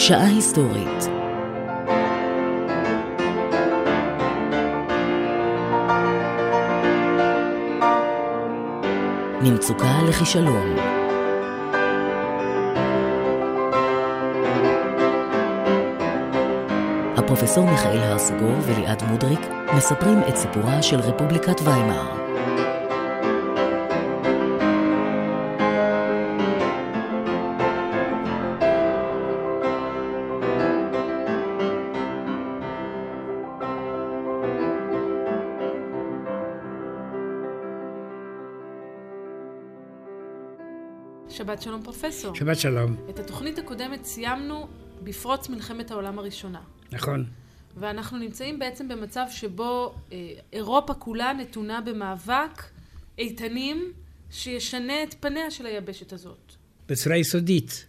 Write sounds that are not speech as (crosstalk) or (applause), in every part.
שעה היסטורית ממצוקה לכישלון הפרופסור מיכאל הרסגור וליעד מודריק מספרים את סיפורה של רפובליקת ויימאר. שבת שלום פרופסור. שבת שלום. את התוכנית הקודמת סיימנו בפרוץ מלחמת העולם הראשונה. נכון. ואנחנו נמצאים בעצם במצב שבו אה, אירופה כולה נתונה במאבק איתנים שישנה את פניה של היבשת הזאת. בצורה יסודית.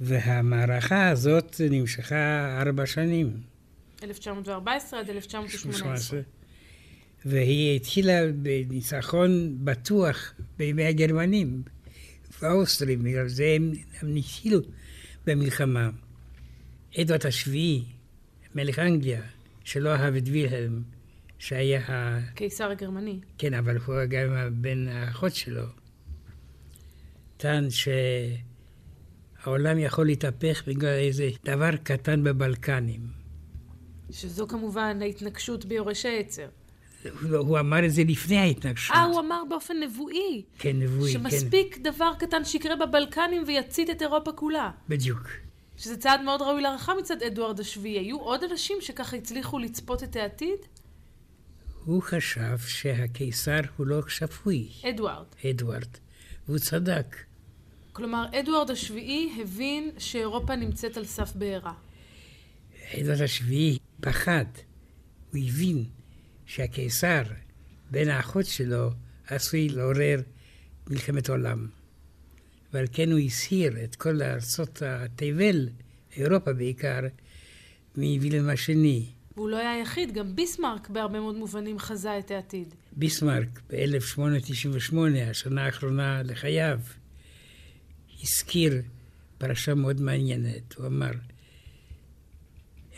והמערכה הזאת נמשכה ארבע שנים. 1914 עד 1918. והיא התחילה בניצחון בטוח בימי הגרמנים והאוסטרים, בגלל זה הם, הם התחילו במלחמה. אדוארד השביעי, מלך אנגליה, שלא אהב את וילהלם, שהיה ה... קיסר הגרמני. כן, אבל הוא גם בן האחות שלו. טען שהעולם יכול להתהפך בגלל איזה דבר קטן בבלקנים. שזו כמובן ההתנגשות ביורש העצר. הוא, הוא אמר את זה לפני ההתנגשות. אה, הוא אמר באופן נבואי. כן, נבואי, כן. שמספיק דבר קטן שיקרה בבלקנים ויצית את אירופה כולה. בדיוק. שזה צעד מאוד ראוי להערכה מצד אדוארד השביעי. היו עוד אנשים שככה הצליחו לצפות את העתיד? הוא חשב שהקיסר הוא לא שפוי. אדוארד. אדוארד. והוא צדק. כלומר, אדוארד השביעי הבין שאירופה נמצאת על סף בעירה. אדוארד השביעי פחד. הוא הבין שהקיסר, בן האחות שלו, עשוי לעורר מלחמת עולם. ועל כן הוא הסיר את כל ארצות התבל, אירופה בעיקר, מווילם השני. והוא לא היה היחיד, גם ביסמרק בהרבה מאוד מובנים חזה את העתיד. ביסמרק ב-1898, השנה האחרונה לחייו, הזכיר פרשה מאוד מעניינת. הוא אמר,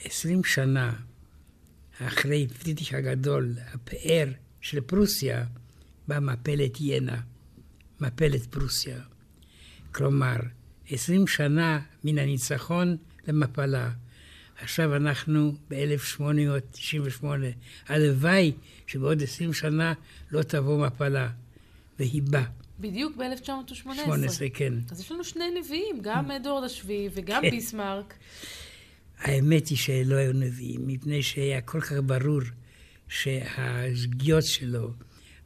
עשרים שנה אחרי פרידיש הגדול, הפאר של פרוסיה, באה מפלת ינה, מפלת פרוסיה. כלומר, עשרים שנה מן הניצחון למפלה. עכשיו אנחנו ב-1898. הלוואי שבעוד עשרים שנה לא תבוא מפלה, והיא באה. בדיוק ב-1918. 18, כן. אז יש לנו שני נביאים, גם (laughs) אדוארד השביעי וגם כן. ביסמרק. האמת היא שלא היו נביאים, מפני שהיה כל כך ברור שהשגיאות שלו,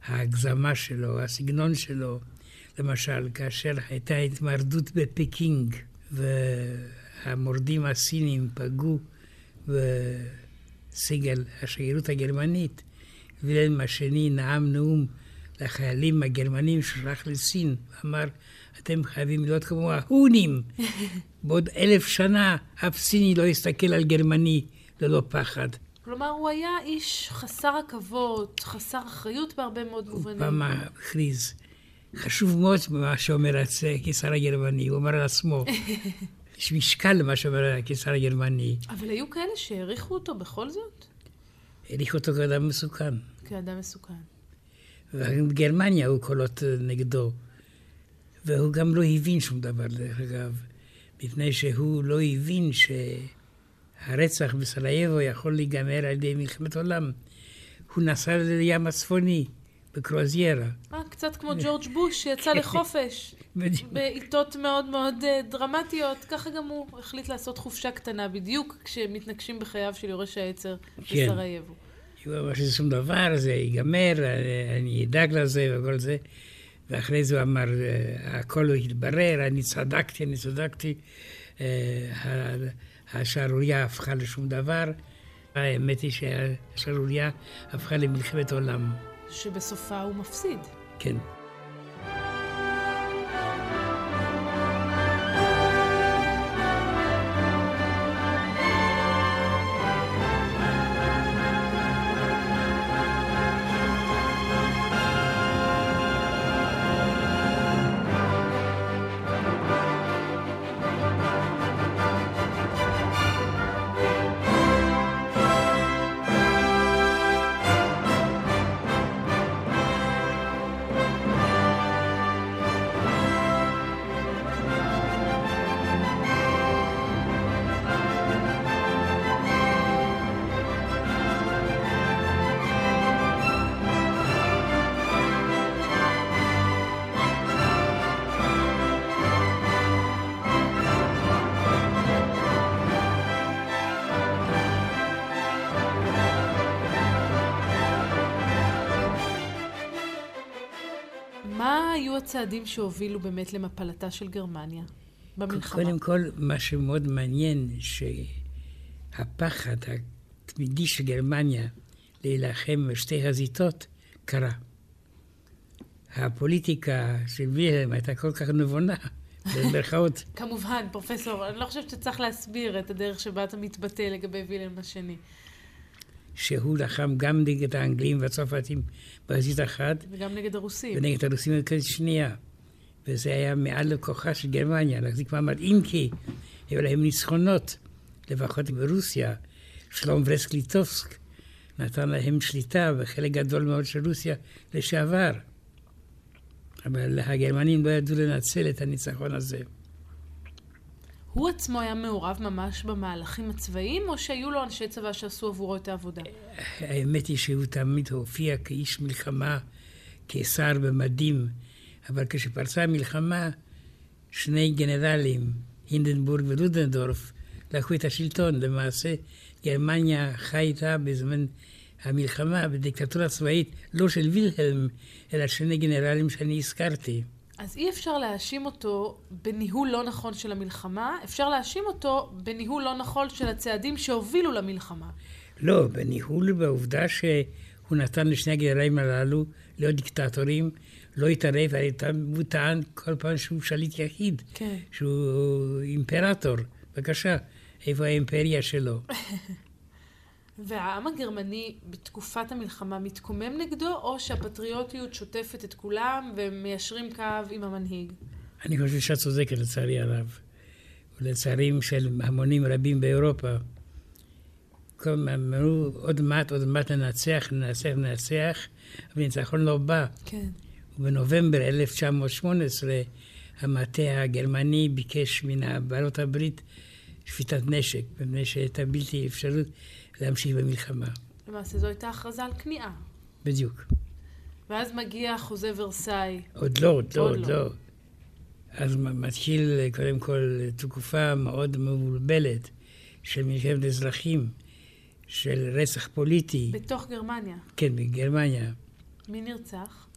ההגזמה שלו, הסגנון שלו, למשל, כאשר הייתה התמרדות בפקינג והמורדים הסינים פגעו בסגל השגרירות הגרמנית, וילם השני נאם נאום לחיילים הגרמנים ששלח לסין, ואמר, אתם חייבים להיות כמו ההונים. (laughs) בעוד אלף שנה אף סיני לא יסתכל על גרמני ללא פחד. כלומר, הוא היה איש חסר עכבות, חסר אחריות בהרבה מאוד מובנים. פעם הכריז, חשוב מאוד מה שאומר הקיסר הגרמני, הוא אומר על עצמו. (laughs) יש משקל למה שאומר הקיסר הגרמני. אבל היו כאלה שהעריכו אותו בכל זאת? העריכו אותו כאדם מסוכן. כאדם מסוכן. ובגרמניה היו קולות נגדו. והוא גם לא הבין שום דבר, דרך אגב, מפני שהוא לא הבין שהרצח בסרייבו יכול להיגמר על ידי מלחמת עולם. הוא נסע לים הצפוני, בקרוזיירה. אה, קצת כמו ג'ורג' בוש שיצא (laughs) לחופש. בעיתות מאוד מאוד אה, דרמטיות, ככה גם הוא החליט לעשות חופשה קטנה, בדיוק כשמתנגשים בחייו של יורש העצר כן. בסרייבו. הוא אמר שזה שום דבר, זה ייגמר, אני אדאג לזה וכל זה. ואחרי זה הוא אמר, הכל התברר, אני צדקתי, אני צדקתי, השערורייה הפכה לשום דבר. האמת היא שהשערורייה הפכה למלחמת עולם. שבסופה הוא מפסיד. כן. הצעדים שהובילו באמת למפלתה של גרמניה במלחמה? קודם כל, מה שמאוד מעניין, שהפחד התמידי של גרמניה להילחם בשתי חזיתות קרה. הפוליטיקה של וילהלם הייתה כל כך נבונה, במרכאות. (laughs) כמובן, פרופסור, אני לא חושבת שצריך להסביר את הדרך שבה אתה מתבטא לגבי וילהלם השני. שהוא לחם גם נגד האנגלים והצרפתים בחזית אחת. וגם נגד הרוסים. ונגד הרוסים בחזית שנייה. וזה היה מעל לכוחה של גרמניה, להחזיק מעמד, אם כי היו להם ניצחונות, לפחות ברוסיה. שלום ורסקליטובסק נתן להם שליטה בחלק גדול מאוד של רוסיה לשעבר. אבל הגרמנים לא ידעו לנצל את הניצחון הזה. הוא עצמו היה מעורב ממש במהלכים הצבאיים, או שהיו לו אנשי צבא שעשו עבורו את העבודה? האמת היא שהוא תמיד הופיע כאיש מלחמה, כשר במדים, אבל כשפרצה המלחמה, שני גנרלים, הינדנבורג ולודנדורף, לקחו את השלטון. למעשה, גרמניה חייתה בזמן המלחמה בדיקטטורה צבאית, לא של וילהלם, אלא שני גנרלים שאני הזכרתי. אז אי אפשר להאשים אותו בניהול לא נכון של המלחמה, אפשר להאשים אותו בניהול לא נכון של הצעדים שהובילו למלחמה. לא, בניהול בעובדה שהוא נתן לשני הגנרלים הללו להיות דיקטטורים, לא התערב, הוא טען כל פעם שהוא שליט יחיד, כן. שהוא אימפרטור. בבקשה, איפה האימפריה שלו? (laughs) והעם הגרמני בתקופת המלחמה מתקומם נגדו, או שהפטריוטיות שוטפת את כולם והם מיישרים קו עם המנהיג? אני חושב שאת צודקת לצערי הרב, ולצערים של המונים רבים באירופה. כל אמרו, עוד מעט, עוד מעט ננצח, ננצח, ננצח, אבל ניצחון לא בא. כן. ובנובמבר 1918 המטה הגרמני ביקש מן בעלות הברית שפיטת נשק, מפני שהייתה בלתי אפשרות להמשיך במלחמה. למעשה זו הייתה הכרזה על כניעה. בדיוק. ואז מגיע חוזה ורסאי. עוד לא, עוד לא, עוד לא. אז מתחיל קודם כל תקופה מאוד מבולבלת של מלחמת אזרחים, של רצח פוליטי. בתוך גרמניה. כן, בגרמניה. מי נרצח?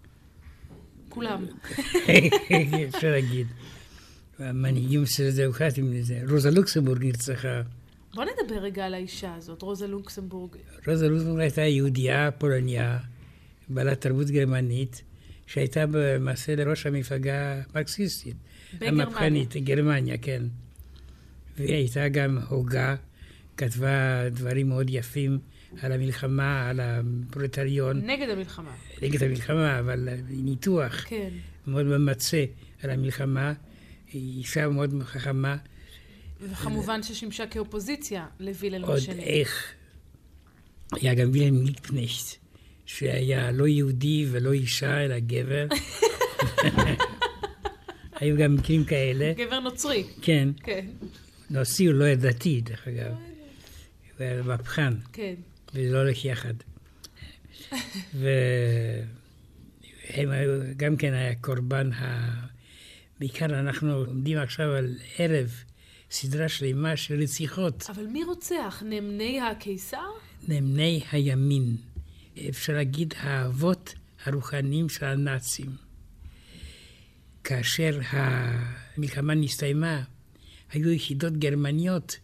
כולם. (laughs) אפשר להגיד. המנהיגים של הדמוקרטים, רוזה לוקסמבורג נרצחה. בוא נדבר רגע על האישה הזאת, רוזה לוקסמבורג. רוזה לוקסמבורג הייתה יהודייה פולניה, בעלת תרבות גרמנית, שהייתה במעשה לראש המפלגה המרקסיסטית. בגרמניה. המהפכנית, גרמניה, כן. והיא הייתה גם הוגה, כתבה דברים מאוד יפים על המלחמה, על הפרוטריון. נגד המלחמה. נגד המלחמה, אבל ניתוח כן. מאוד ממצה על המלחמה. היא אישה מאוד חכמה. וכמובן ששימשה כאופוזיציה לווילהלם עוד השני. איך. היה גם וילהלם ליטקנכט, שהיה לא יהודי ולא אישה, אלא גבר. (laughs) היו גם מקרים כאלה. גבר נוצרי. כן. כן. נוצרי הוא לא היה דתי, דרך אגב. הוא היה מהפכן, כן. וזה לא הולך יחד. והם היו, גם כן היה קורבן ה... בעיקר אנחנו עומדים עכשיו על ערב סדרה שלמה של רציחות. אבל מי רוצח? נאמני הקיסר? נאמני הימין. אפשר להגיד האבות הרוחניים של הנאצים. כאשר המלחמה נסתיימה, היו יחידות גרמניות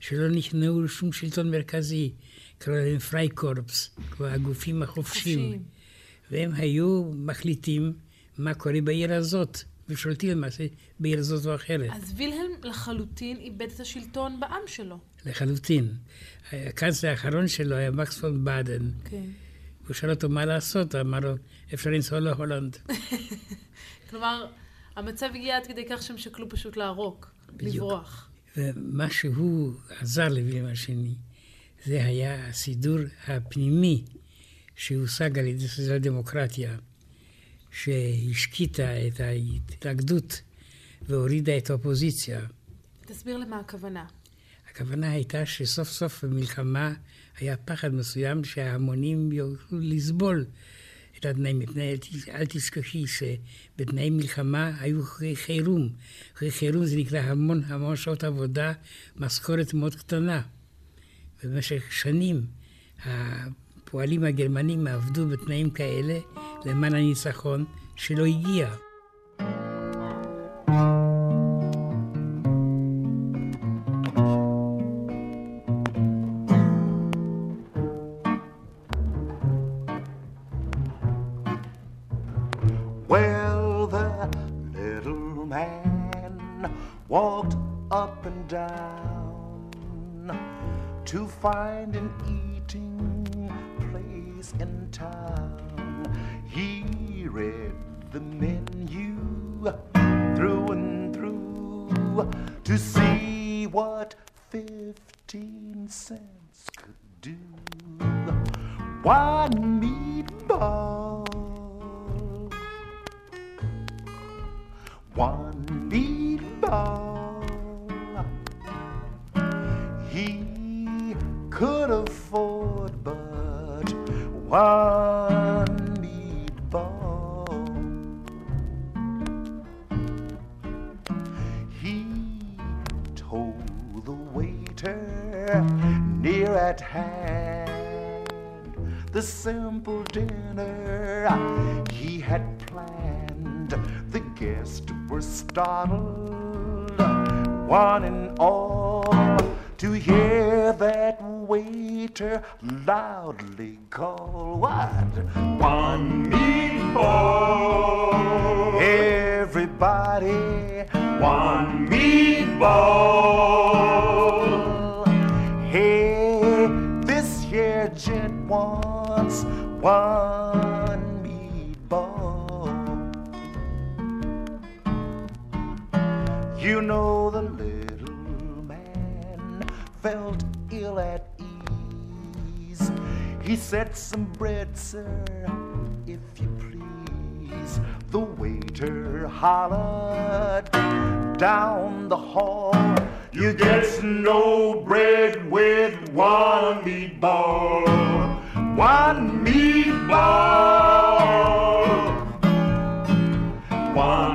שלא נכנעו לשום שלטון מרכזי, קראו להם פרייקורפס, כמו הגופים החופשיים. חופשיים. והם היו מחליטים מה קורה בעיר הזאת, ושולטים למעשה בעיר זאת או אחרת. אז וילהלם לחלוטין איבד את השלטון בעם שלו. לחלוטין. הקאנצלר האחרון שלו היה מקס פון באדן. כן. הוא שאל אותו מה לעשות, אמר לו, אפשר לנסוע להולנד. (laughs) כלומר, המצב הגיע עד כדי כך שהם שקלו פשוט לערוק, בדיוק. לברוח. ומה שהוא עזר לווילם השני, זה היה הסידור הפנימי שהושג על ידי סוציאל דמוקרטיה, שהשקיטה את ההתאגדות והורידה את האופוזיציה. תסביר למה הכוונה. הכוונה הייתה שסוף סוף במלחמה היה פחד מסוים שההמונים יוכלו לסבול את התנאים. מפני, אל תשכחי שבתנאי מלחמה היו חירום. חירום זה נקרא המון המון שעות עבודה, משכורת מאוד קטנה. ובמשך שנים הפועלים הגרמנים עבדו בתנאים כאלה de Melanie Sajón, Yeloiría, at hand. The simple dinner he had planned, the guests were startled, one and all, to hear that waiter loudly call what? One meatball. Everybody, one meatball. Wants one meatball. You know the little man felt ill at ease. he said some bread, sir, if you please. The waiter hollered down the hall. You get no bread with one meatball. One meatball. One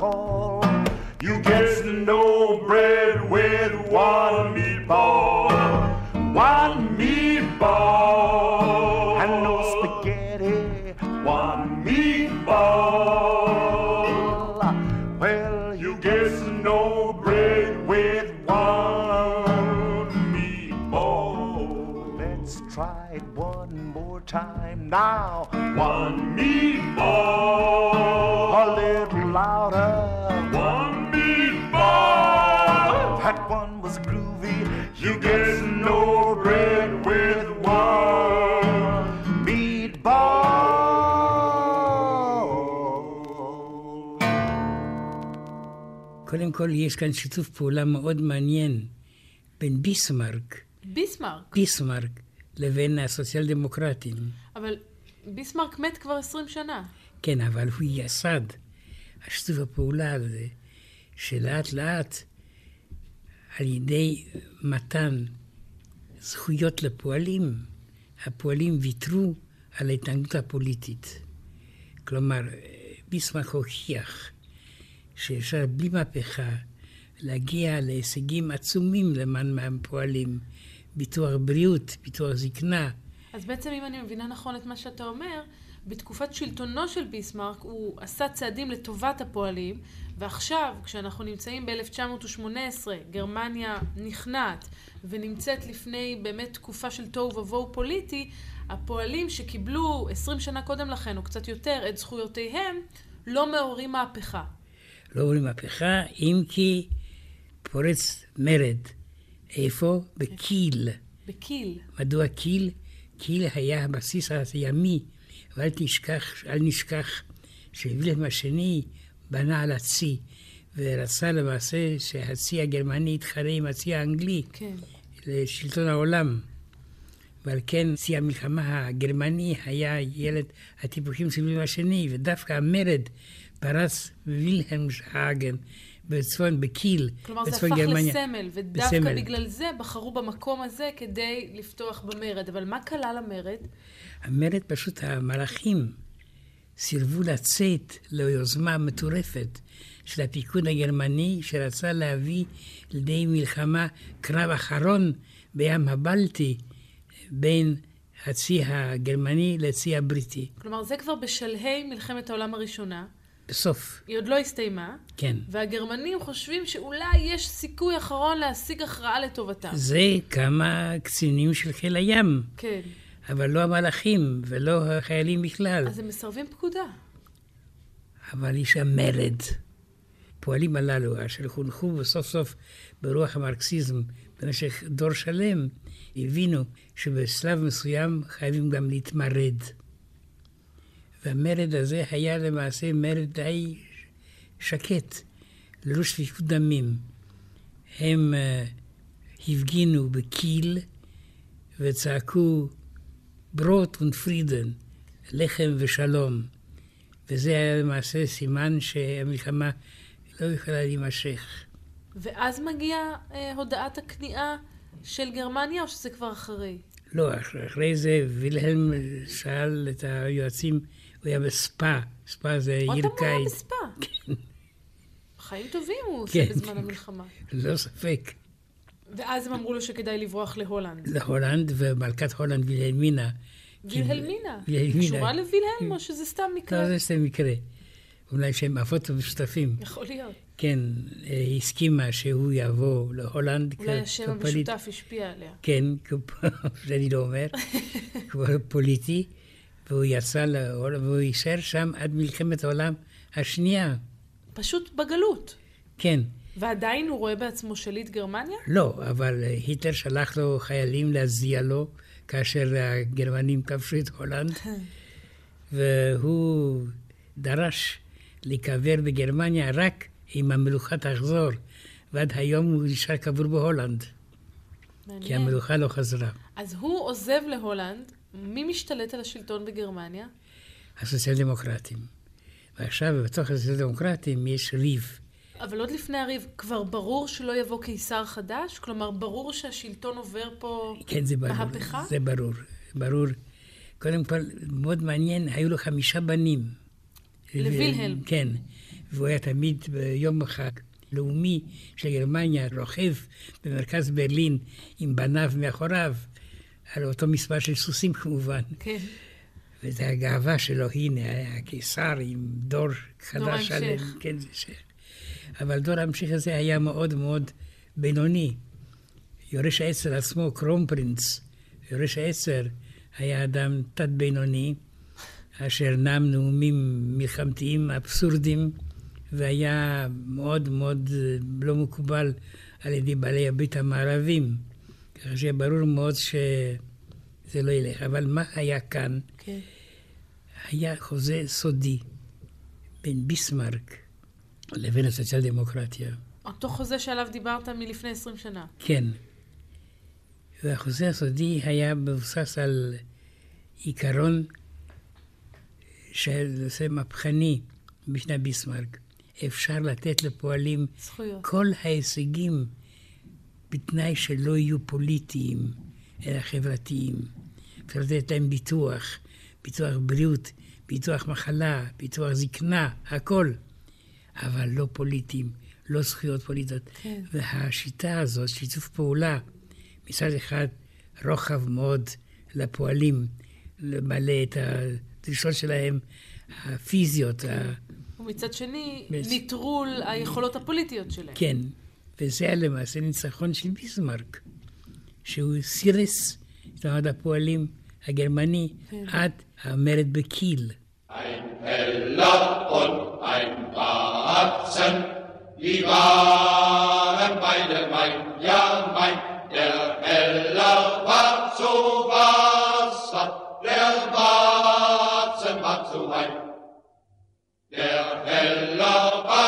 call. You get no bread with one meatball, קודם כל, יש כאן שיתוף פעולה מאוד מעניין בין ביסמרק, ביסמרק, ביסמרק, לבין הסוציאל דמוקרטים. אבל ביסמרק מת כבר 20 שנה. כן, אבל הוא יסד השיתוף הפעולה הזה, שלאט לאט, על ידי מתן זכויות לפועלים, הפועלים ויתרו על ההתנגדות הפוליטית. כלומר, ביסמק הוכיח שאפשר בלי מהפכה להגיע להישגים עצומים למען הפועלים, ביטוח בריאות, ביטוח זקנה. אז בעצם, אם אני מבינה נכון את מה שאתה אומר, בתקופת שלטונו של ביסמרק הוא עשה צעדים לטובת הפועלים, ועכשיו, כשאנחנו נמצאים ב-1918, גרמניה נכנעת ונמצאת לפני באמת תקופה של תוהו ובוהו פוליטי, הפועלים שקיבלו 20 שנה קודם לכן, או קצת יותר, את זכויותיהם, לא מעוררים מהפכה. לא מעוררים מהפכה, אם כי פורץ מרד. איפה? בקיל. בקיל. מדוע קיל? קיל היה הבסיס הימי ואל תשכח, אל נשכח שווילם השני בנה על הצי, ורצה למעשה שהצי הגרמני יתחרה עם הצי האנגלי כן. לשלטון העולם. ועל כן צי המלחמה הגרמני היה ילד הטיפוחים של וילם השני, ודווקא המרד פרץ בווילהלמשהגן, בצפון, בקיל, כלומר, זה בצפון הפך גרמניה. לסמל, ודווקא בסמל. בגלל זה בחרו במקום הזה כדי לפתוח במרד. אבל מה כלל המרד? המרד פשוט, המלאכים סירבו לצאת ליוזמה מטורפת של הפיקוד הגרמני, שרצה להביא לידי מלחמה, קרב אחרון בים הבלטי, בין הצי הגרמני לצי הבריטי. כלומר, זה כבר בשלהי מלחמת העולם הראשונה. בסוף, היא עוד לא הסתיימה, כן. והגרמנים חושבים שאולי יש סיכוי אחרון להשיג הכרעה לטובתם. זה כמה קצינים של חיל הים, כן. אבל לא המלאכים ולא החיילים בכלל. אז הם מסרבים פקודה. אבל יש שם מרד. פועלים הללו, אשר חונכו בסוף סוף ברוח המרקסיזם במשך דור שלם, הבינו שבשלב מסוים חייבים גם להתמרד. והמרד הזה היה למעשה מרד די שקט, ללא שפיכות דמים. הם uh, הפגינו בקיל וצעקו ברוט ונפרידן, לחם ושלום. וזה היה למעשה סימן שהמלחמה לא יכולה להימשך. ואז מגיעה אה, הודעת הכניעה של גרמניה, או שזה כבר אחרי? לא, אח- אחרי זה וילהלם שאל את היועצים, הוא היה בספא, ספא זה עוד עיר פעם הוא היה קיץ. בספא. (laughs) חיים טובים הוא עושה כן. בזמן המלחמה. ללא ספק. ואז הם אמרו לו שכדאי לברוח להולנד. להולנד, ומלכת הולנד וילהלמינה. וילהלמינה. וילהלמינה. קשורה לווילהלם, או שזה סתם לא, מקרה? זה סתם מקרה. אולי שהם אבות משותפים. יכול להיות. כן, אה, הסכימה שהוא יבוא להולנד אולי השם. המשותף השפיע עליה. כן, כפ- (laughs) זה אני לא אומר, (laughs) כבר פוליטי, והוא יצא להולנד, והוא יישאר שם עד מלחמת העולם השנייה. פשוט בגלות. כן, ועדיין הוא רואה בעצמו שליט גרמניה? לא, אבל היטלר שלח לו חיילים להזיע לו כאשר הגרמנים כבשו את הולנד, והוא דרש להיקבר בגרמניה רק אם המלוכה תחזור, ועד היום הוא נשאר קבור בהולנד, כי מעניין. המלוכה לא חזרה. אז הוא עוזב להולנד, מי משתלט על השלטון בגרמניה? הסוציאל דמוקרטים. ועכשיו בתוך הסוציאל דמוקרטים יש ריב. אבל עוד לפני הריב, כבר ברור שלא יבוא קיסר חדש? כלומר, ברור שהשלטון עובר פה כן, זה ברור. מהפכה? זה ברור, ברור. קודם כל, מאוד מעניין, היו לו חמישה בנים. לווילהלם. כן, והוא היה תמיד ביום החג לאומי של גרמניה, רוכב במרכז ברלין עם בניו מאחוריו, על אותו מספר של סוסים כמובן. כן. וזו הגאווה שלו, הנה, הקיסר עם דור דור חדש ההמשך. עליהם. כן, זה ש... אבל דור ההמשך הזה היה מאוד מאוד בינוני. יורש העצר עצמו, קרומפרינץ, יורש העצר, היה אדם תת-בינוני, אשר נאם נאומים מלחמתיים אבסורדיים, והיה מאוד מאוד אה, לא מקובל על ידי בעלי הברית המערבים. ככה שברור מאוד שזה לא ילך. אבל מה היה כאן? כן. היה חוזה סודי בין ביסמרק לבין הסוציאל דמוקרטיה. אותו חוזה שעליו דיברת מלפני 20 שנה. כן. והחוזה הסודי היה מבוסס על עיקרון של נושא מהפכני בשנה ביסמרק. אפשר לתת לפועלים זכויות. כל ההישגים בתנאי שלא יהיו פוליטיים, אלא חברתיים. אפשר לתת להם ביטוח, ביטוח בריאות, ביטוח מחלה, ביטוח זקנה, הכל. אבל לא פוליטיים, לא זכויות פוליטיות. כן. והשיטה הזאת, שיתוף פעולה, מצד אחד רוחב מאוד לפועלים, למלא את הדרישות שלהם הפיזיות, ה... ומצד שני, נטרול היכולות הפוליטיות שלהם. כן, וזה היה למעשה ניצחון של ביסמרק, שהוא סירס את מעמד הפועלים הגרמני עד המרד בקיל. Heller und ein Batzen, die waren beide mein, ja mein. Der Heller war zu Wasser, der Batzen war zu Wein. Der Heller war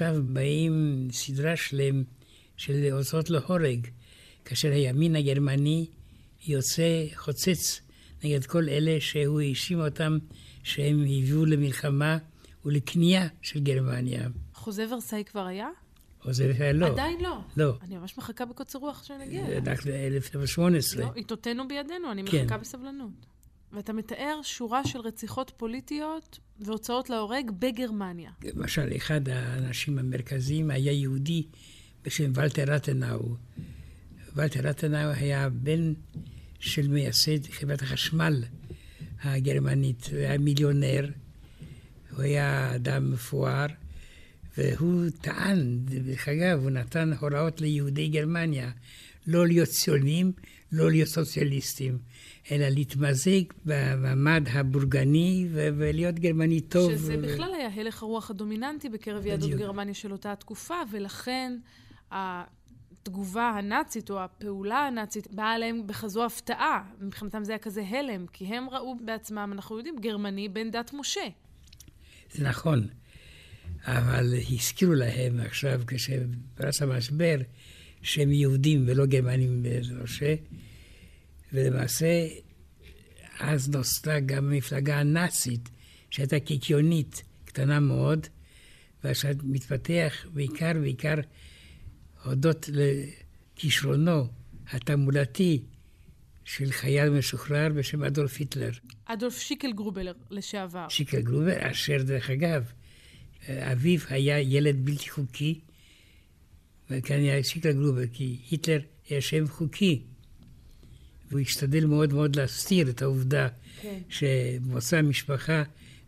ועכשיו באים סדרה שלם של הוצאות להורג, כאשר הימין הגרמני יוצא חוצץ נגד כל אלה שהוא האשים אותם שהם הביאו למלחמה ולכניעה של גרמניה. חוזה ורסאי כבר היה? או זה היה לא. עדיין לא. לא. אני ממש מחכה בקוצר רוח שנגיע. רק ל-1918. לא, עיתותינו בידינו, אני כן. מחכה בסבלנות. ואתה מתאר שורה של רציחות פוליטיות והוצאות להורג בגרמניה. למשל, אחד האנשים המרכזיים היה יהודי בשם ולטר רטנאו. ולטר רטנאו היה בן של מייסד חברת החשמל הגרמנית, הוא היה מיליונר, הוא היה אדם מפואר, והוא טען, דרך אגב, הוא נתן הוראות ליהודי גרמניה לא להיות ציונים, לא להיות סוציאליסטים, אלא להתמזג במעמד הבורגני ולהיות גרמני טוב. שזה בכלל היה הלך הרוח הדומיננטי בקרב יהדות. גרמניה של אותה התקופה, ולכן התגובה הנאצית או הפעולה הנאצית באה עליהם בכזו הפתעה. מבחינתם זה היה כזה הלם, כי הם ראו בעצמם, אנחנו יודעים, גרמני בן דת משה. זה נכון, אבל הזכירו להם עכשיו, כשפרץ המשבר, שהם יהודים ולא גרמנים בראשה, ולמעשה אז נוסדה גם המפלגה הנאצית, שהייתה קיקיונית, קטנה מאוד, ועכשיו מתפתח בעיקר, בעיקר הודות לכישרונו התעמולתי של חייל משוחרר בשם אדולף היטלר. אדולף שיקל גרובלר לשעבר. שיקל גרובר, אשר דרך אגב, אביו היה ילד בלתי חוקי, וכאן היה שיקל גרובר, כי היטלר היה שם חוקי. והוא השתדל מאוד מאוד להסתיר את העובדה כן. שמוצא המשפחה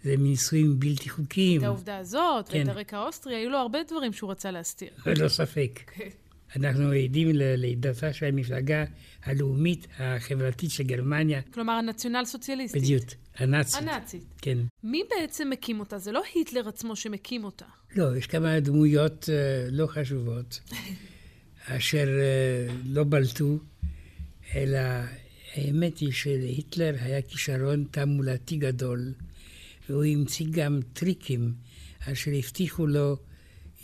זה מנישואים בלתי חוקיים. את העובדה הזאת, כן. ואת הרקע האוסטרי, היו לו הרבה דברים שהוא רצה להסתיר. ללא ספק. כן. אנחנו עדים ללידתה של המפלגה הלאומית החברתית של גרמניה, כלומר, הנציונל סוציאליסטית. בדיוק, הנאצית. הנאצית. כן. מי בעצם מקים אותה? זה לא היטלר עצמו שמקים אותה. לא, יש כמה דמויות אה, לא חשובות, (laughs) אשר אה, לא בלטו, אלא האמת היא שלהיטלר היה כישרון תעמולתי גדול, והוא המציא גם טריקים אשר הבטיחו לו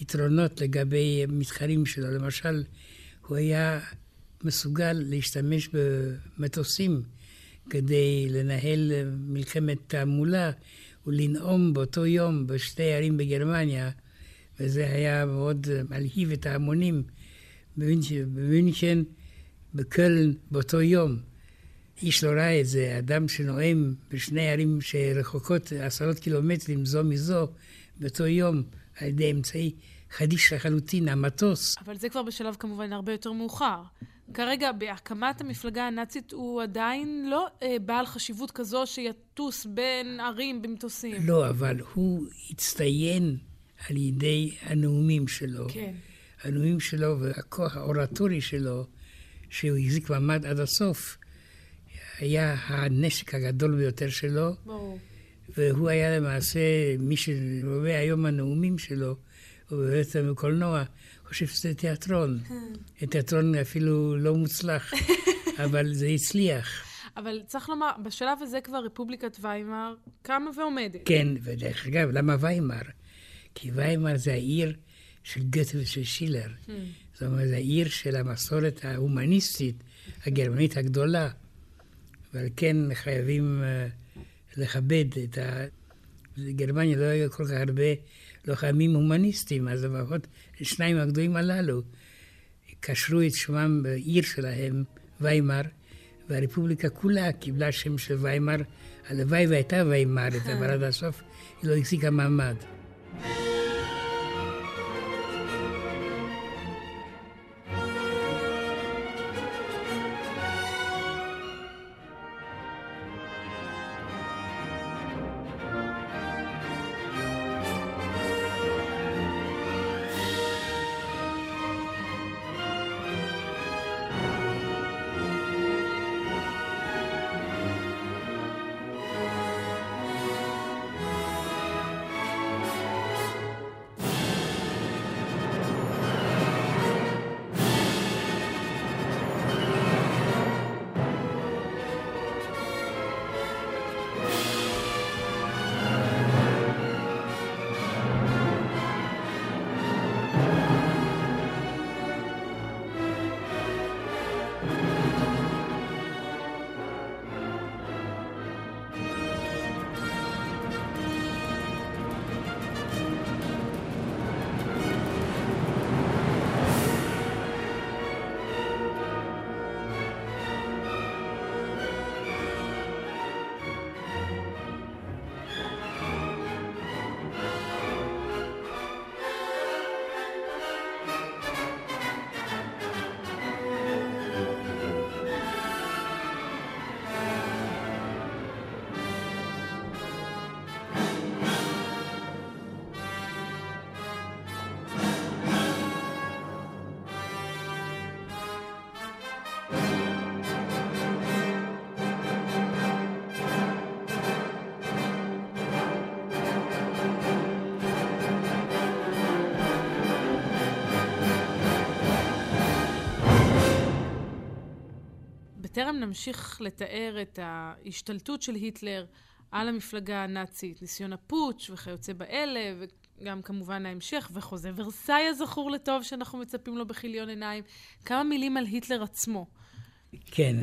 יתרונות לגבי מתחרים שלו. למשל, הוא היה מסוגל להשתמש במטוסים כדי לנהל מלחמת תעמולה ולנאום באותו יום בשתי ערים בגרמניה, וזה היה מאוד מלהיב את ההמונים במינכן, בקöln באותו יום. איש לא ראה את זה, אדם שנואם בשני ערים שרחוקות עשרות קילומטרים זו מזו באותו יום על ידי אמצעי חדיש לחלוטין, המטוס. אבל זה כבר בשלב כמובן הרבה יותר מאוחר. כרגע, בהקמת המפלגה הנאצית הוא עדיין לא אה, בעל חשיבות כזו שיטוס בין ערים במטוסים. לא, אבל הוא הצטיין על ידי הנאומים שלו. כן. הנאומים שלו והכוח האורטורי שלו, שהוא החזיק מעמד עד הסוף, היה הנשק הגדול ביותר שלו, ברור. והוא היה למעשה, מי שרואה היום הנאומים שלו, הוא באמת בקולנוע, חושב שזה תיאטרון. תיאטרון אפילו לא מוצלח, (laughs) אבל זה הצליח. אבל צריך לומר, בשלב הזה כבר רפובליקת ויימאר קמה ועומדת. כן, ודרך אגב, למה ויימאר? כי ויימאר זה העיר של גתה ושל שילר. זאת אומרת, העיר של המסורת ההומניסטית הגרמנית הגדולה. ועל כן חייבים אה, לכבד את ה... בגרמניה לא היו כל כך הרבה לוחמים הומניסטים, אז לפחות שניים הגדולים הללו קשרו את שמם בעיר שלהם, ויימר, והרפובליקה כולה קיבלה שם של ויימר. הלוואי והייתה ויימרת, אבל עד הסוף היא לא החזיקה מעמד. בטרם נמשיך לתאר את ההשתלטות של היטלר על המפלגה הנאצית, ניסיון הפוטש וכיוצא באלה, וגם כמובן ההמשך, וחוזה ורסאי הזכור לטוב שאנחנו מצפים לו בכיליון עיניים. כמה מילים על היטלר עצמו. כן.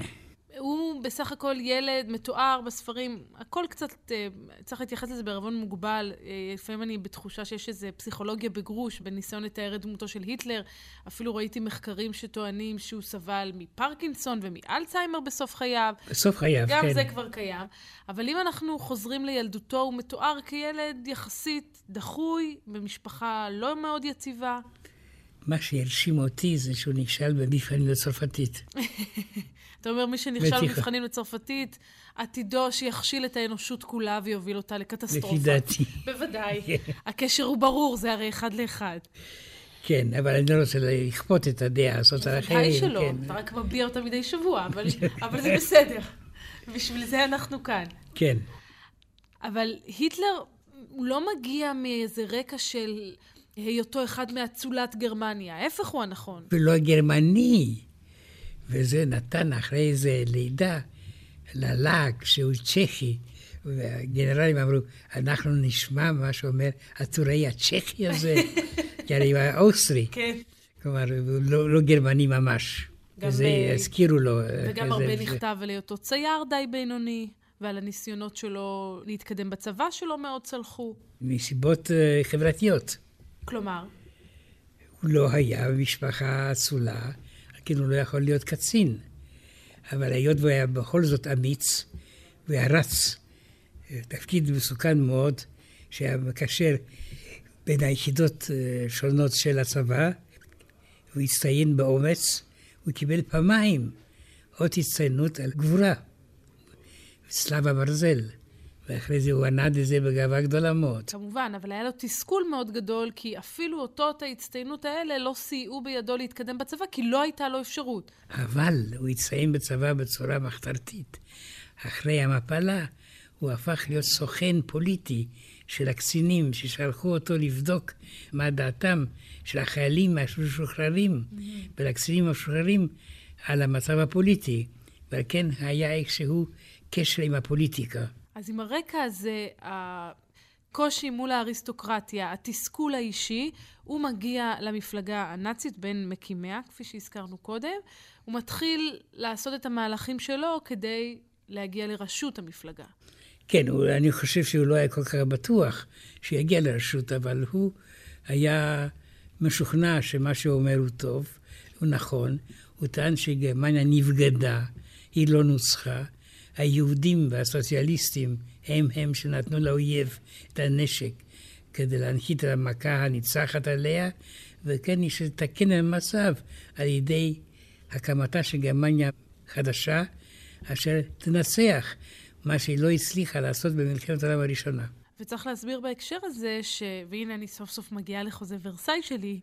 הוא בסך הכל ילד מתואר בספרים, הכל קצת, אה, צריך להתייחס לזה בערבון מוגבל. אה, לפעמים אני בתחושה שיש איזו פסיכולוגיה בגרוש בניסיון לתאר את דמותו של היטלר. אפילו ראיתי מחקרים שטוענים שהוא סבל מפרקינסון ומאלצהיימר בסוף חייו. בסוף חייו, גם כן. גם זה כבר קיים. אבל אם אנחנו חוזרים לילדותו, הוא מתואר כילד יחסית דחוי, במשפחה לא מאוד יציבה. מה שהרשים אותי זה שהוא נכשל במבחנים לצרפתית. (laughs) אתה אומר, מי שנכשל. במבחנים לצרפתית, עתידו שיכשיל את האנושות כולה ויוביל אותה לקטסטרופה. לפי דעתי. בוודאי. (laughs) הקשר הוא ברור, זה הרי אחד לאחד. כן, אבל אני לא רוצה לכפות את הדעה הזאת על אחרים. ודאי שלא, כן. אתה רק מביע אותה מדי שבוע, אבל, אבל זה בסדר. בשביל זה אנחנו כאן. כן. אבל היטלר, הוא לא מגיע מאיזה רקע של היותו אחד מאצולת גרמניה. ההפך הוא הנכון. ולא גרמני. וזה נתן אחרי איזה לידה ללעג שהוא צ'כי. והגנרלים אמרו, אנחנו נשמע מה שאומר הטוראי הצ'כי הזה, (laughs) כי הרי הוא היה אוסטרי. כן. כלומר, הוא לא, לא גרמני ממש. וזה ב- הזכירו לו. וגם הרבה זה. נכתב על היותו צייר די בינוני, ועל הניסיונות שלו להתקדם בצבא שלא מאוד צלחו. מסיבות אה, חברתיות. כלומר, הוא לא היה במשפחה אצולה, כן הוא לא יכול להיות קצין. אבל היות והוא היה בכל זאת אמיץ, והיה רץ, אה, תפקיד מסוכן מאוד, שהיה מקשר בין היחידות אה, שונות של הצבא, הוא הצטיין באומץ, הוא קיבל פעמיים אות הצטיינות על גבורה, צלב הברזל, ואחרי זה הוא ענד את זה בגאווה גדולה מאוד. כמובן, אבל היה לו תסכול מאוד גדול, כי אפילו אותות ההצטיינות האלה לא סייעו בידו להתקדם בצבא, כי לא הייתה לו אפשרות. אבל הוא הצטיין בצבא בצורה מחתרתית. אחרי המפלה הוא הפך להיות סוכן פוליטי של הקצינים ששלחו אותו לבדוק מה דעתם של החיילים המשוחררים ולקצינים המשוחררים על המצב הפוליטי. ועל כן היה איכשהו קשר עם הפוליטיקה. אז עם הרקע הזה, הקושי מול האריסטוקרטיה, התסכול האישי, הוא מגיע למפלגה הנאצית בין מקימיה, כפי שהזכרנו קודם. הוא מתחיל לעשות את המהלכים שלו כדי להגיע לראשות המפלגה. כן, הוא, אני חושב שהוא לא היה כל כך בטוח שיגיע לרשות, אבל הוא היה משוכנע שמה שהוא אומר הוא טוב, הוא נכון. הוא טען שגרמניה נבגדה, היא לא נוסחה. היהודים והסוציאליסטים הם הם שנתנו לאויב את הנשק כדי להנחית את המכה הניצחת עליה, וכן יש לתקן המצב על ידי הקמתה של גרמניה חדשה, אשר תנצח מה שהיא לא הצליחה לעשות במלחמת העולם הראשונה. וצריך להסביר בהקשר הזה, ש... והנה אני סוף סוף מגיעה לחוזה ורסאי שלי,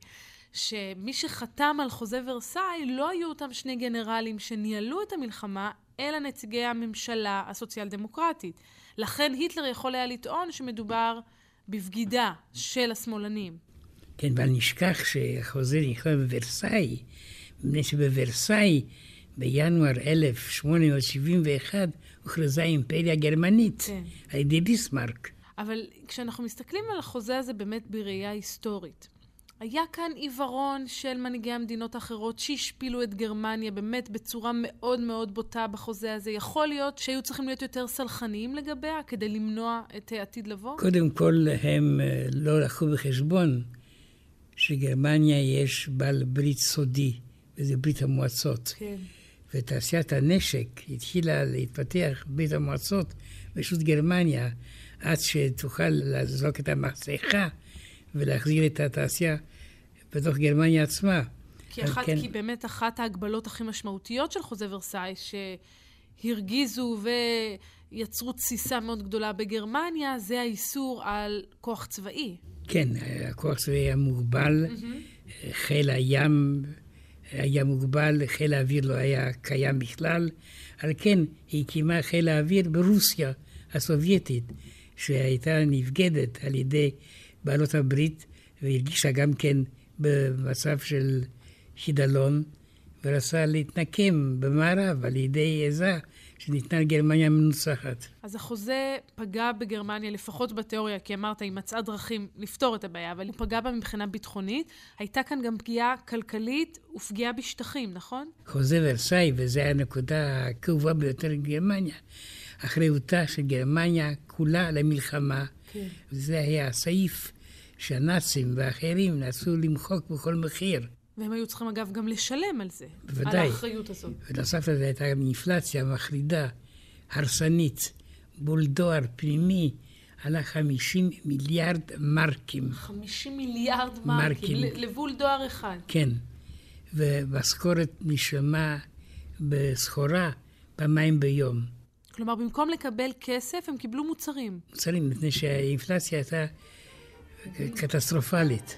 שמי שחתם על חוזה ורסאי לא היו אותם שני גנרלים שניהלו את המלחמה, אלא נציגי הממשלה הסוציאל דמוקרטית. לכן היטלר יכול היה לטעון שמדובר בבגידה של השמאלנים. כן, בל נשכח שהחוזה נכתב בוורסאי, מפני שבוורסאי בינואר 1871 הוכרזה האימפריה הגרמנית כן. על ידי ביסמרק. אבל כשאנחנו מסתכלים על החוזה הזה באמת בראייה היסטורית, היה כאן עיוורון של מנהיגי המדינות האחרות שהשפילו את גרמניה באמת בצורה מאוד מאוד בוטה בחוזה הזה. יכול להיות שהיו צריכים להיות יותר סלחניים לגביה כדי למנוע את העתיד לבוא? קודם כל, הם אה, לא לקחו בחשבון שגרמניה יש בעל ברית סודי, וזה ברית המועצות. כן. ותעשיית הנשק התחילה להתפתח בברית המועצות, ברשות גרמניה, עד שתוכל לזרוק את המסכה ולהחזיר את התעשייה בתוך גרמניה עצמה. כי, אחת, כן- כי באמת אחת ההגבלות הכי משמעותיות של חוזה ורסאי, שהרגיזו ויצרו תסיסה מאוד גדולה בגרמניה, זה האיסור על כוח צבאי. כן, הכוח הצבאי היה מוגבל, חיל הים היה מוגבל, חיל האוויר לא היה קיים בכלל. על כן, היא הקימה חיל האוויר ברוסיה הסובייטית, שהייתה נבגדת על ידי בעלות הברית, והרגישה גם כן במצב של חידלון, ורצה להתנקם במערב על ידי עזה שניתנה לגרמניה המנוצחת. אז החוזה פגע בגרמניה, לפחות בתיאוריה, כי אמרת, היא מצאה דרכים לפתור את הבעיה, אבל היא פגעה בה מבחינה ביטחונית. הייתה כאן גם פגיעה כלכלית ופגיעה בשטחים, נכון? חוזה ורסאי, וזו הנקודה הכאובה ביותר לגרמניה, אחריותה של גרמניה כולה למלחמה. כן. זה היה הסעיף שהנאצים ואחרים נסו למחוק בכל מחיר. והם היו צריכים אגב גם לשלם על זה. בוודאי. על האחריות הזאת. ונוסף לזה הייתה גם אינפלציה מחרידה, הרסנית, בולדואר פנימי, עלה 50 מיליארד מרקים. 50 מיליארד מרקים, מרקים. לבול דואר אחד. כן, ומשכורת נשלמה בסחורה פעמיים ביום. כלומר, במקום לקבל כסף, הם קיבלו מוצרים. מוצרים, מפני שהאינפלציה הייתה קטסטרופלית.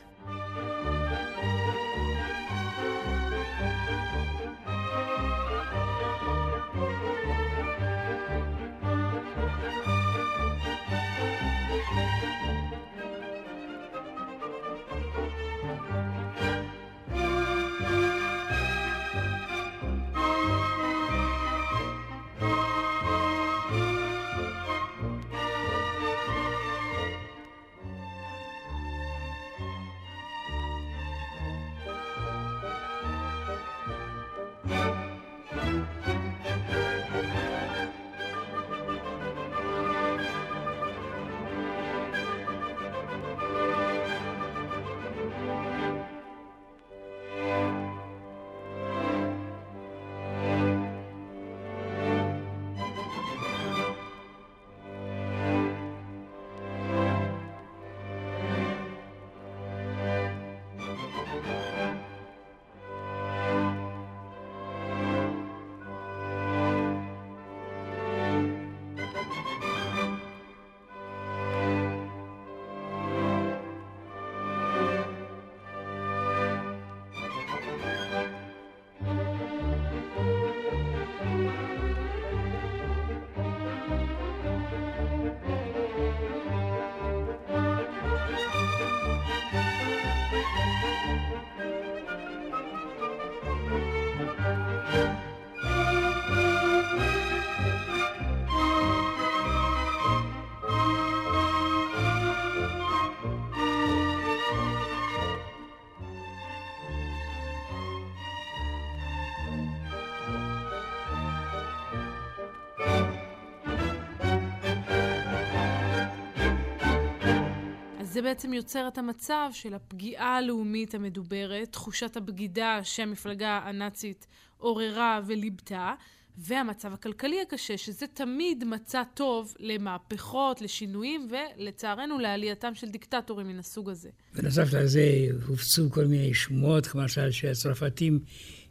בעצם יוצר את המצב של הפגיעה הלאומית המדוברת, תחושת הבגידה שהמפלגה הנאצית עוררה וליבתה, והמצב הכלכלי הקשה, שזה תמיד מצע טוב למהפכות, לשינויים, ולצערנו לעלייתם של דיקטטורים מן הסוג הזה. בנוסף לזה הופצו כל מיני שמועות, למשל שהצרפתים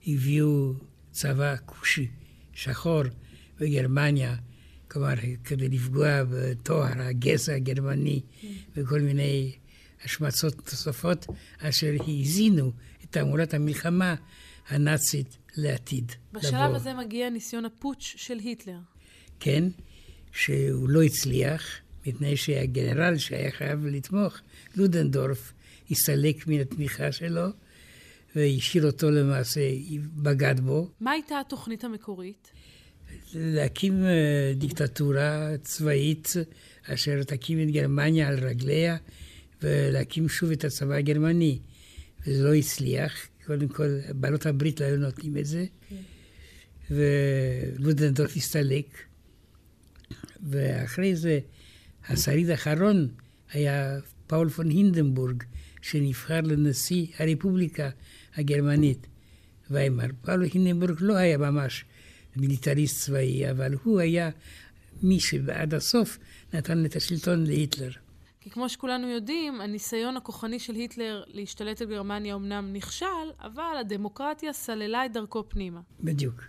הביאו צבא כושי, שחור, בגרמניה, כלומר, כדי לפגוע בטוהר הגזע הגרמני וכל מיני השמצות נוספות, אשר האזינו את תעמולת המלחמה הנאצית לעתיד. בשלב לבוא. הזה מגיע ניסיון הפוטש של היטלר. כן, שהוא לא הצליח, מפני שהגנרל שהיה חייב לתמוך, לודנדורף, הסתלק מן התמיכה שלו, והשאיר אותו למעשה, בגד בו, מה הייתה התוכנית המקורית? להקים אה, דיקטטורה צבאית אשר תקים את גרמניה על רגליה ולהקים שוב את הצבא הגרמני. וזה לא הצליח, קודם כל בעלות הברית לא היו נותנים את זה, ולודנדורף הסתלק, ואחרי זה השריד האחרון היה פאול פון הינדנבורג, שנבחר לנשיא הרפובליקה הגרמנית, ויימר. פאול הינדנבורג לא היה ממש מיליטריסט צבאי, אבל הוא היה מי שעד הסוף נתן את השלטון להיטלר. כי כמו שכולנו יודעים, הניסיון הכוחני של היטלר להשתלט על גרמניה אמנם נכשל, אבל הדמוקרטיה סללה את דרכו פנימה. בדיוק.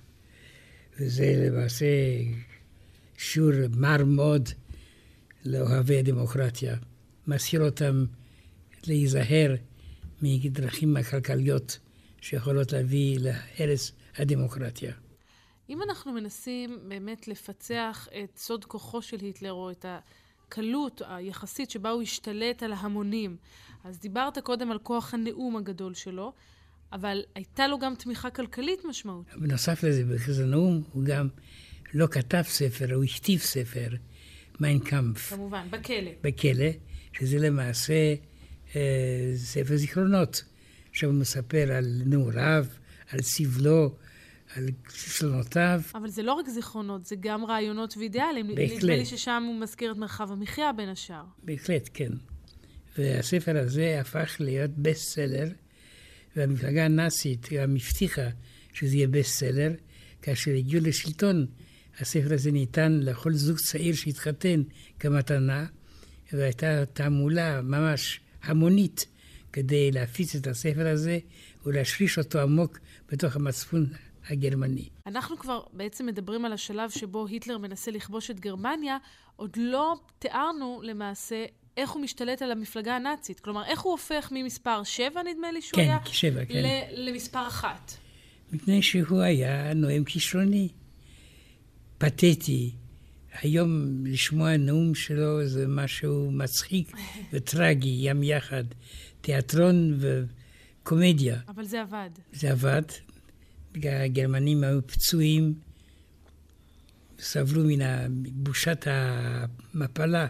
וזה למעשה שיעור מר מאוד לאוהבי הדמוקרטיה. מזהיר אותם להיזהר מדרכים הכלכליות שיכולות להביא להרס הדמוקרטיה. אם אנחנו מנסים באמת לפצח את סוד כוחו של היטלר, או את הקלות היחסית שבה הוא השתלט על ההמונים, אז דיברת קודם על כוח הנאום הגדול שלו, אבל הייתה לו גם תמיכה כלכלית משמעותית. בנוסף לזה, בכזה נאום הוא גם לא כתב ספר, הוא הכתיב ספר, מיין קאמפף, כמובן, בכלא. בכלא, שזה למעשה אה, ספר זיכרונות, שם הוא מספר על נעוריו, על סבלו, על כישלונותיו. אבל זה לא רק זיכרונות, זה גם רעיונות ואידיאלים. בהחלט. נדמה לי ששם הוא מזכיר את מרחב המחיה בין השאר. בהחלט, כן. והספר הזה הפך להיות בסט סלר, והמפלגה הנאצית גם הבטיחה שזה יהיה בסט סלר. כאשר הגיעו לשלטון, הספר הזה ניתן לכל זוג צעיר שהתחתן כמתנה, והייתה תעמולה ממש המונית כדי להפיץ את הספר הזה ולהשריש אותו עמוק בתוך המצפון הגרמני. אנחנו כבר בעצם מדברים על השלב שבו היטלר מנסה לכבוש את גרמניה, עוד לא תיארנו למעשה איך הוא משתלט על המפלגה הנאצית. כלומר, איך הוא הופך ממספר 7, נדמה לי שהוא כן, היה, שבע, כן. ל- למספר 1. מפני שהוא היה נואם כישרוני, פתטי. היום לשמוע נאום שלו זה משהו מצחיק (laughs) וטרגי, ים יחד. תיאטרון וקומדיה. אבל זה עבד. זה עבד. הגרמנים היו פצועים, סבלו מן בושת המפלה,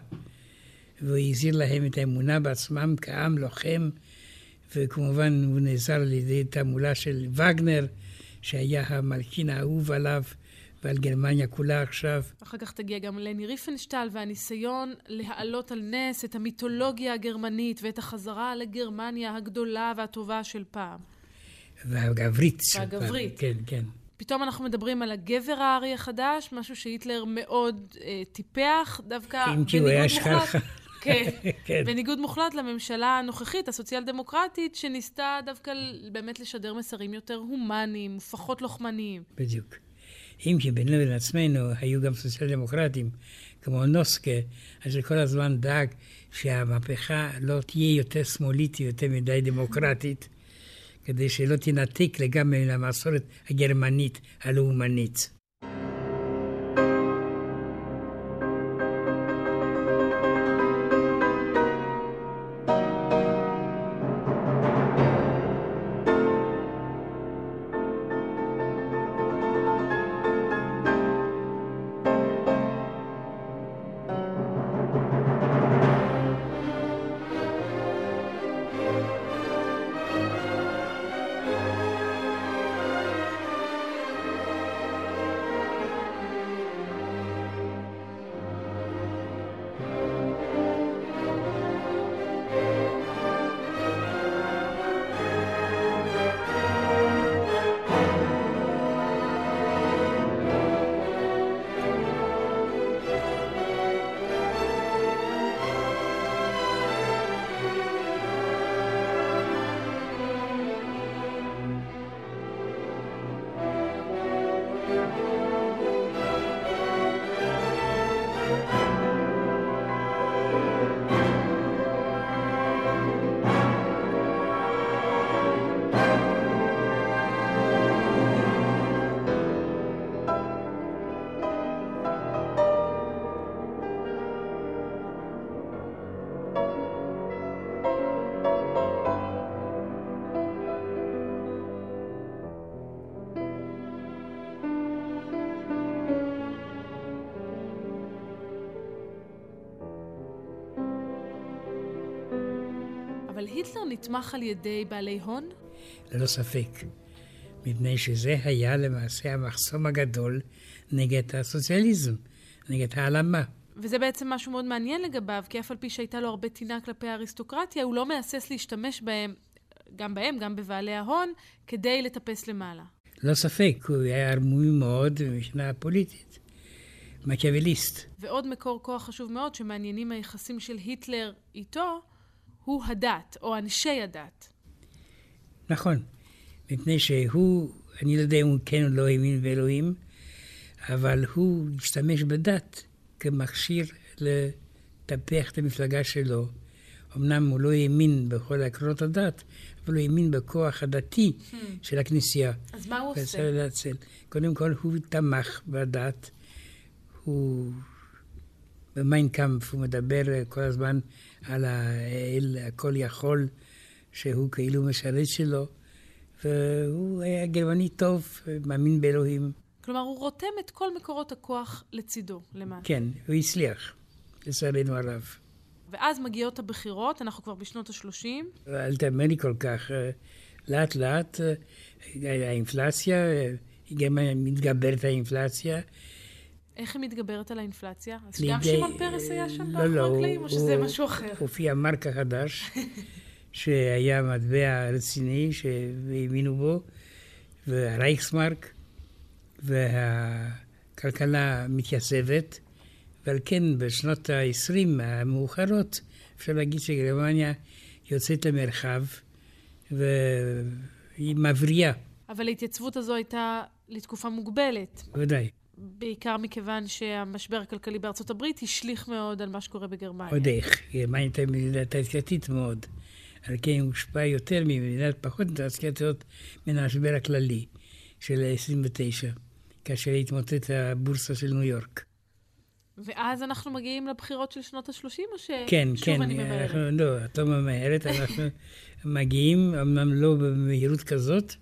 והוא החזיר להם את האמונה בעצמם כעם לוחם, וכמובן הוא נעזר על ידי תעמולה של וגנר, שהיה המלחין האהוב עליו ועל גרמניה כולה עכשיו. אחר כך תגיע גם לני ריפנשטל והניסיון להעלות על נס את המיתולוגיה הגרמנית ואת החזרה לגרמניה הגדולה והטובה של פעם. והגברית. והגברית. פעם. כן, כן. פתאום אנחנו מדברים על הגבר הארי החדש, משהו שהיטלר מאוד אה, טיפח, דווקא אם כי הוא היה שחרחר. כן, (laughs) כן. בניגוד מוחלט לממשלה הנוכחית, הסוציאל דמוקרטית, שניסתה דווקא באמת לשדר מסרים יותר הומניים, פחות לוחמניים. בדיוק. אם כי בינינו לבין עצמנו היו גם סוציאל דמוקרטים, כמו נוסקה, אשר כל הזמן דאג שהמהפכה לא תהיה יותר שמאלית ויותר מדי דמוקרטית, כדי שלא תנתק לגמרי מן המסורת הגרמנית הלאומנית. נתמך על ידי בעלי הון? ללא ספק. מפני שזה היה למעשה המחסום הגדול נגד הסוציאליזם, נגד העלמה. וזה בעצם משהו מאוד מעניין לגביו, כי אף על פי שהייתה לו הרבה טינה כלפי האריסטוקרטיה, הוא לא מהסס להשתמש בהם, גם בהם, גם בבעלי ההון, כדי לטפס למעלה. ללא ספק, הוא היה ערמומי מאוד מבחינה פוליטית. מקיאווליסט. ועוד מקור כוח חשוב מאוד שמעניינים היחסים של היטלר איתו, הוא הדת, או אנשי הדת. נכון, מפני שהוא, אני לא יודע אם הוא כן או לא האמין באלוהים, אבל הוא השתמש בדת כמכשיר לטפח את המפלגה שלו. אמנם הוא לא האמין בכל עקרונות הדת, אבל הוא האמין בכוח הדתי Hmm. של הכנסייה. אז מה הוא עושה? להצל. קודם כל, הוא תמך בדת. הוא... במיינקאמפ הוא מדבר כל הזמן על האל הכל יכול, שהוא כאילו משרת שלו, והוא היה גרמני טוב, מאמין באלוהים. כלומר, הוא רותם את כל מקורות הכוח לצידו, למעשה. כן, הוא הצליח, לצערנו הרב. ואז מגיעות הבחירות, אנחנו כבר בשנות ה-30. אל תאמר לי כל כך, אה, לאט לאט אה, האינפלציה, אה, גרמניה מתגברת האינפלציה. איך היא מתגברת על האינפלציה? אז לידי- גם שמעון פרס היה שם לא, לא, הקלעים, או שזה משהו אחר? הופיע מרקה חדש, (laughs) שהיה מטבע רציני שהאמינו בו, והרייכסמרק, והכלכלה מתייצבת, ועל כן בשנות ה-20 המאוחרות אפשר להגיד שגרמניה יוצאת למרחב, והיא מבריאה, אבל ההתייצבות הזו הייתה לתקופה מוגבלת, ודאי. בעיקר מכיוון שהמשבר הכלכלי בארצות הברית השליך מאוד על מה שקורה בגרמניה. עוד איך, גרמניה הייתה מדינה תעשייתית מאוד. על כן היא הושפעה יותר ממדינת פחות תעשייתיות מן המשבר הכללי של 29, כאשר התמוטט הבורסה של ניו יורק. ואז אנחנו מגיעים לבחירות של שנות ה-30, או ששוב כן, כן, אני ממהרת? אנחנו, לא, את לא ממהרת, אנחנו מגיעים, אמנם לא במהירות כזאת,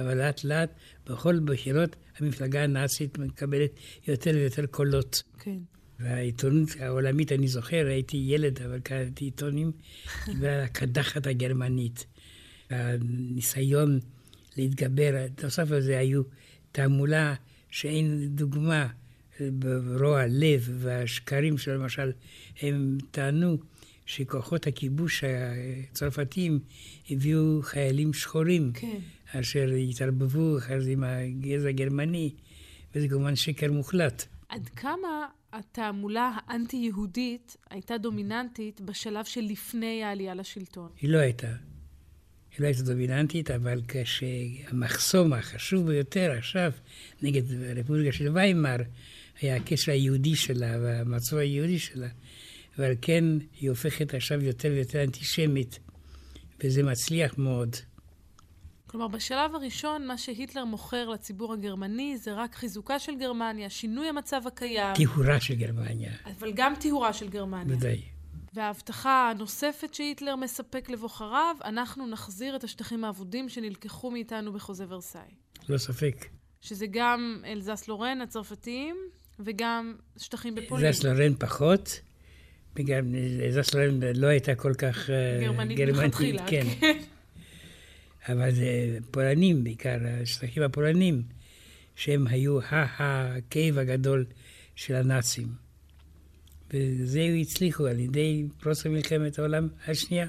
אבל לאט לאט בכל בחירות המפלגה הנאצית מקבלת יותר ויותר קולות. כן. והעיתונות העולמית, אני זוכר, הייתי ילד, אבל קראתי עיתונים, (laughs) על הקדחת הגרמנית. הניסיון להתגבר, נוסף על זה היו תעמולה שאין דוגמה ברוע לב והשקרים שלו, למשל, הם טענו שכוחות הכיבוש הצרפתיים הביאו חיילים שחורים, כן. אשר התערבבו אחר זה עם הגזע הגרמני, וזה כמובן שקר מוחלט. עד כמה התעמולה האנטי-יהודית הייתה דומיננטית בשלב שלפני העלייה לשלטון? היא לא הייתה. היא לא הייתה דומיננטית, אבל כשהמחסום החשוב ביותר עכשיו נגד הרפובליקה של ויימאר היה הקשר היהודי שלה והמצור היהודי שלה, ועל כן היא הופכת עכשיו יותר ויותר אנטישמית, וזה מצליח מאוד. כלומר, בשלב הראשון, מה שהיטלר מוכר לציבור הגרמני זה רק חיזוקה של גרמניה, שינוי המצב הקיים, טיהורה של גרמניה, אבל גם טיהורה של גרמניה. ודאי. וההבטחה הנוספת שהיטלר מספק לבוחריו, אנחנו נחזיר את השטחים האבודים שנלקחו מאיתנו בחוזה ורסאי. לא ספק. שזה גם אלזס לורן הצרפתיים, וגם שטחים בפולין. זס לורן פחות, וגם זס לורן לא הייתה כל כך אה, גרמנית מלכתחילה, כן. אבל זה פולנים, בעיקר השטחים הפולנים, שהם היו הכאב הגדול של הנאצים. וזה הצליחו על ידי פרוץ מלחמת העולם השנייה.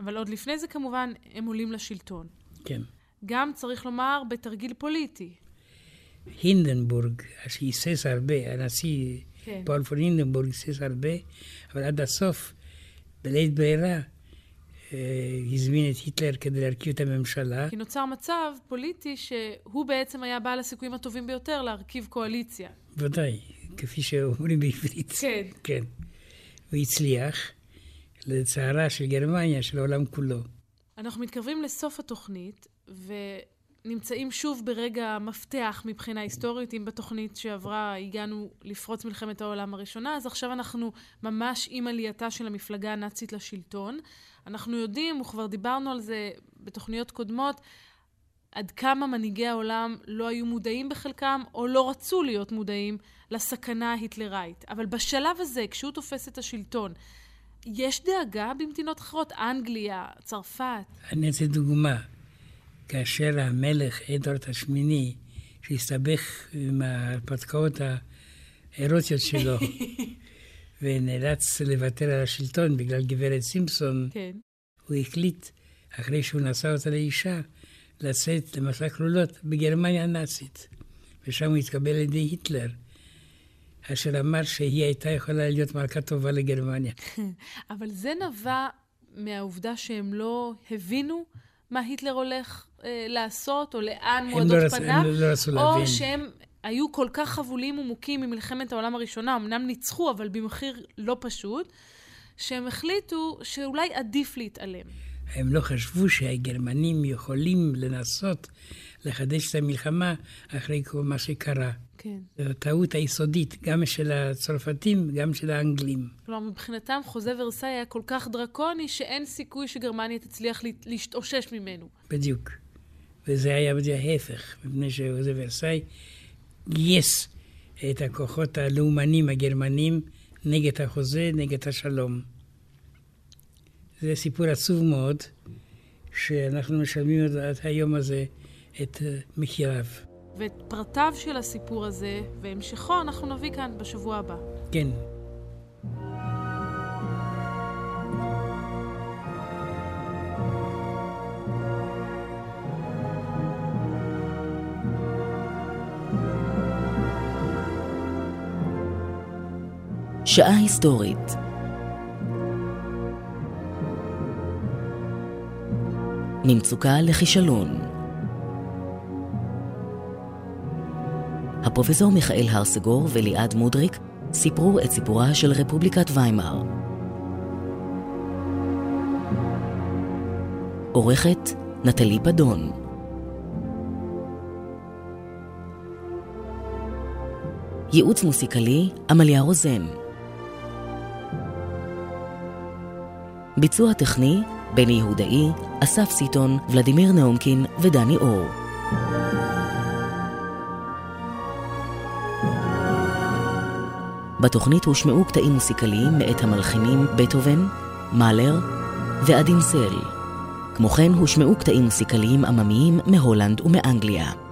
אבל עוד לפני זה כמובן הם עולים לשלטון. כן. גם, צריך לומר, בתרגיל פוליטי. הינדנבורג, שהיסס הרבה, הנשיא כן. פול פון הינדנבורג היסס הרבה, אבל עד הסוף, בלית ברירה, אה, הזמין את היטלר כדי להרכיב את הממשלה. כי נוצר מצב פוליטי שהוא בעצם היה בעל הסיכויים הטובים ביותר להרכיב קואליציה. ודאי, כפי שאומרים בעברית. כן. כן. הוא הצליח, לצערה של גרמניה, של העולם כולו. אנחנו מתקרבים לסוף התוכנית, ונמצאים שוב ברגע מפתח מבחינה היסטורית. אם בתוכנית שעברה הגענו לפרוץ מלחמת העולם הראשונה, אז עכשיו אנחנו ממש עם עלייתה של המפלגה הנאצית לשלטון. אנחנו יודעים, וכבר דיברנו על זה בתוכניות קודמות, עד כמה מנהיגי העולם לא היו מודעים בחלקם, או לא רצו להיות מודעים לסכנה ההיטלראית. אבל בשלב הזה, כשהוא תופס את השלטון, יש דאגה במדינות אחרות? אנגליה, צרפת? אני אעשה דוגמה. כאשר המלך אדוארד השמיני, שהסתבך עם ההרפתקאות האירוטיות שלו, (laughs) ונאלץ לוותר על השלטון בגלל גברת סימפסון, כן. הוא החליט, אחרי שהוא נשא אותה לאישה, לצאת למסע כלולות בגרמניה הנאצית. ושם הוא התקבל על ידי היטלר, אשר אמר שהיא הייתה יכולה להיות מלכה טובה לגרמניה. (laughs) אבל זה נבע מהעובדה שהם לא הבינו מה היטלר הולך אה, לעשות, או לאן מועדות לא פניו, לא רצו או להבין. שהם היו כל כך חבולים ומוכים ממלחמת העולם הראשונה, אמנם ניצחו, אבל במחיר לא פשוט, שהם החליטו שאולי עדיף להתעלם. הם לא חשבו שהגרמנים יכולים לנסות לחדש את המלחמה אחרי כל מה שקרה. כן. זו הטעות היסודית, גם של הצרפתים, גם של האנגלים. כלומר, מבחינתם חוזה ורסאי היה כל כך דרקוני, שאין סיכוי שגרמניה תצליח לה- להתאושש ממנו. בדיוק. וזה היה בדיוק ההפך, מפני שחוזה ורסאי גייס את הכוחות הלאומנים הגרמנים נגד החוזה, נגד השלום. זה סיפור עצוב מאוד, שאנחנו משלמים עד היום הזה את אה, מחיריו. ואת פרטיו של הסיפור הזה והמשכו אנחנו נביא כאן בשבוע הבא. כן. שעה היסטורית. ממצוקה לכישלון. הפרופסור מיכאל הרסגור וליעד מודריק סיפרו את סיפורה של רפובליקת ויימאר. עורכת נטלי פדון. ייעוץ מוסיקלי עמליה רוזן ביצוע טכני בני יהודאי, אסף סיטון, ולדימיר נאומקין ודני אור. בתוכנית הושמעו קטעים מוסיקליים מאת המלחינים בטהובן, מאלר ואדינסל. כמו כן הושמעו קטעים מוסיקליים עממיים מהולנד ומאנגליה.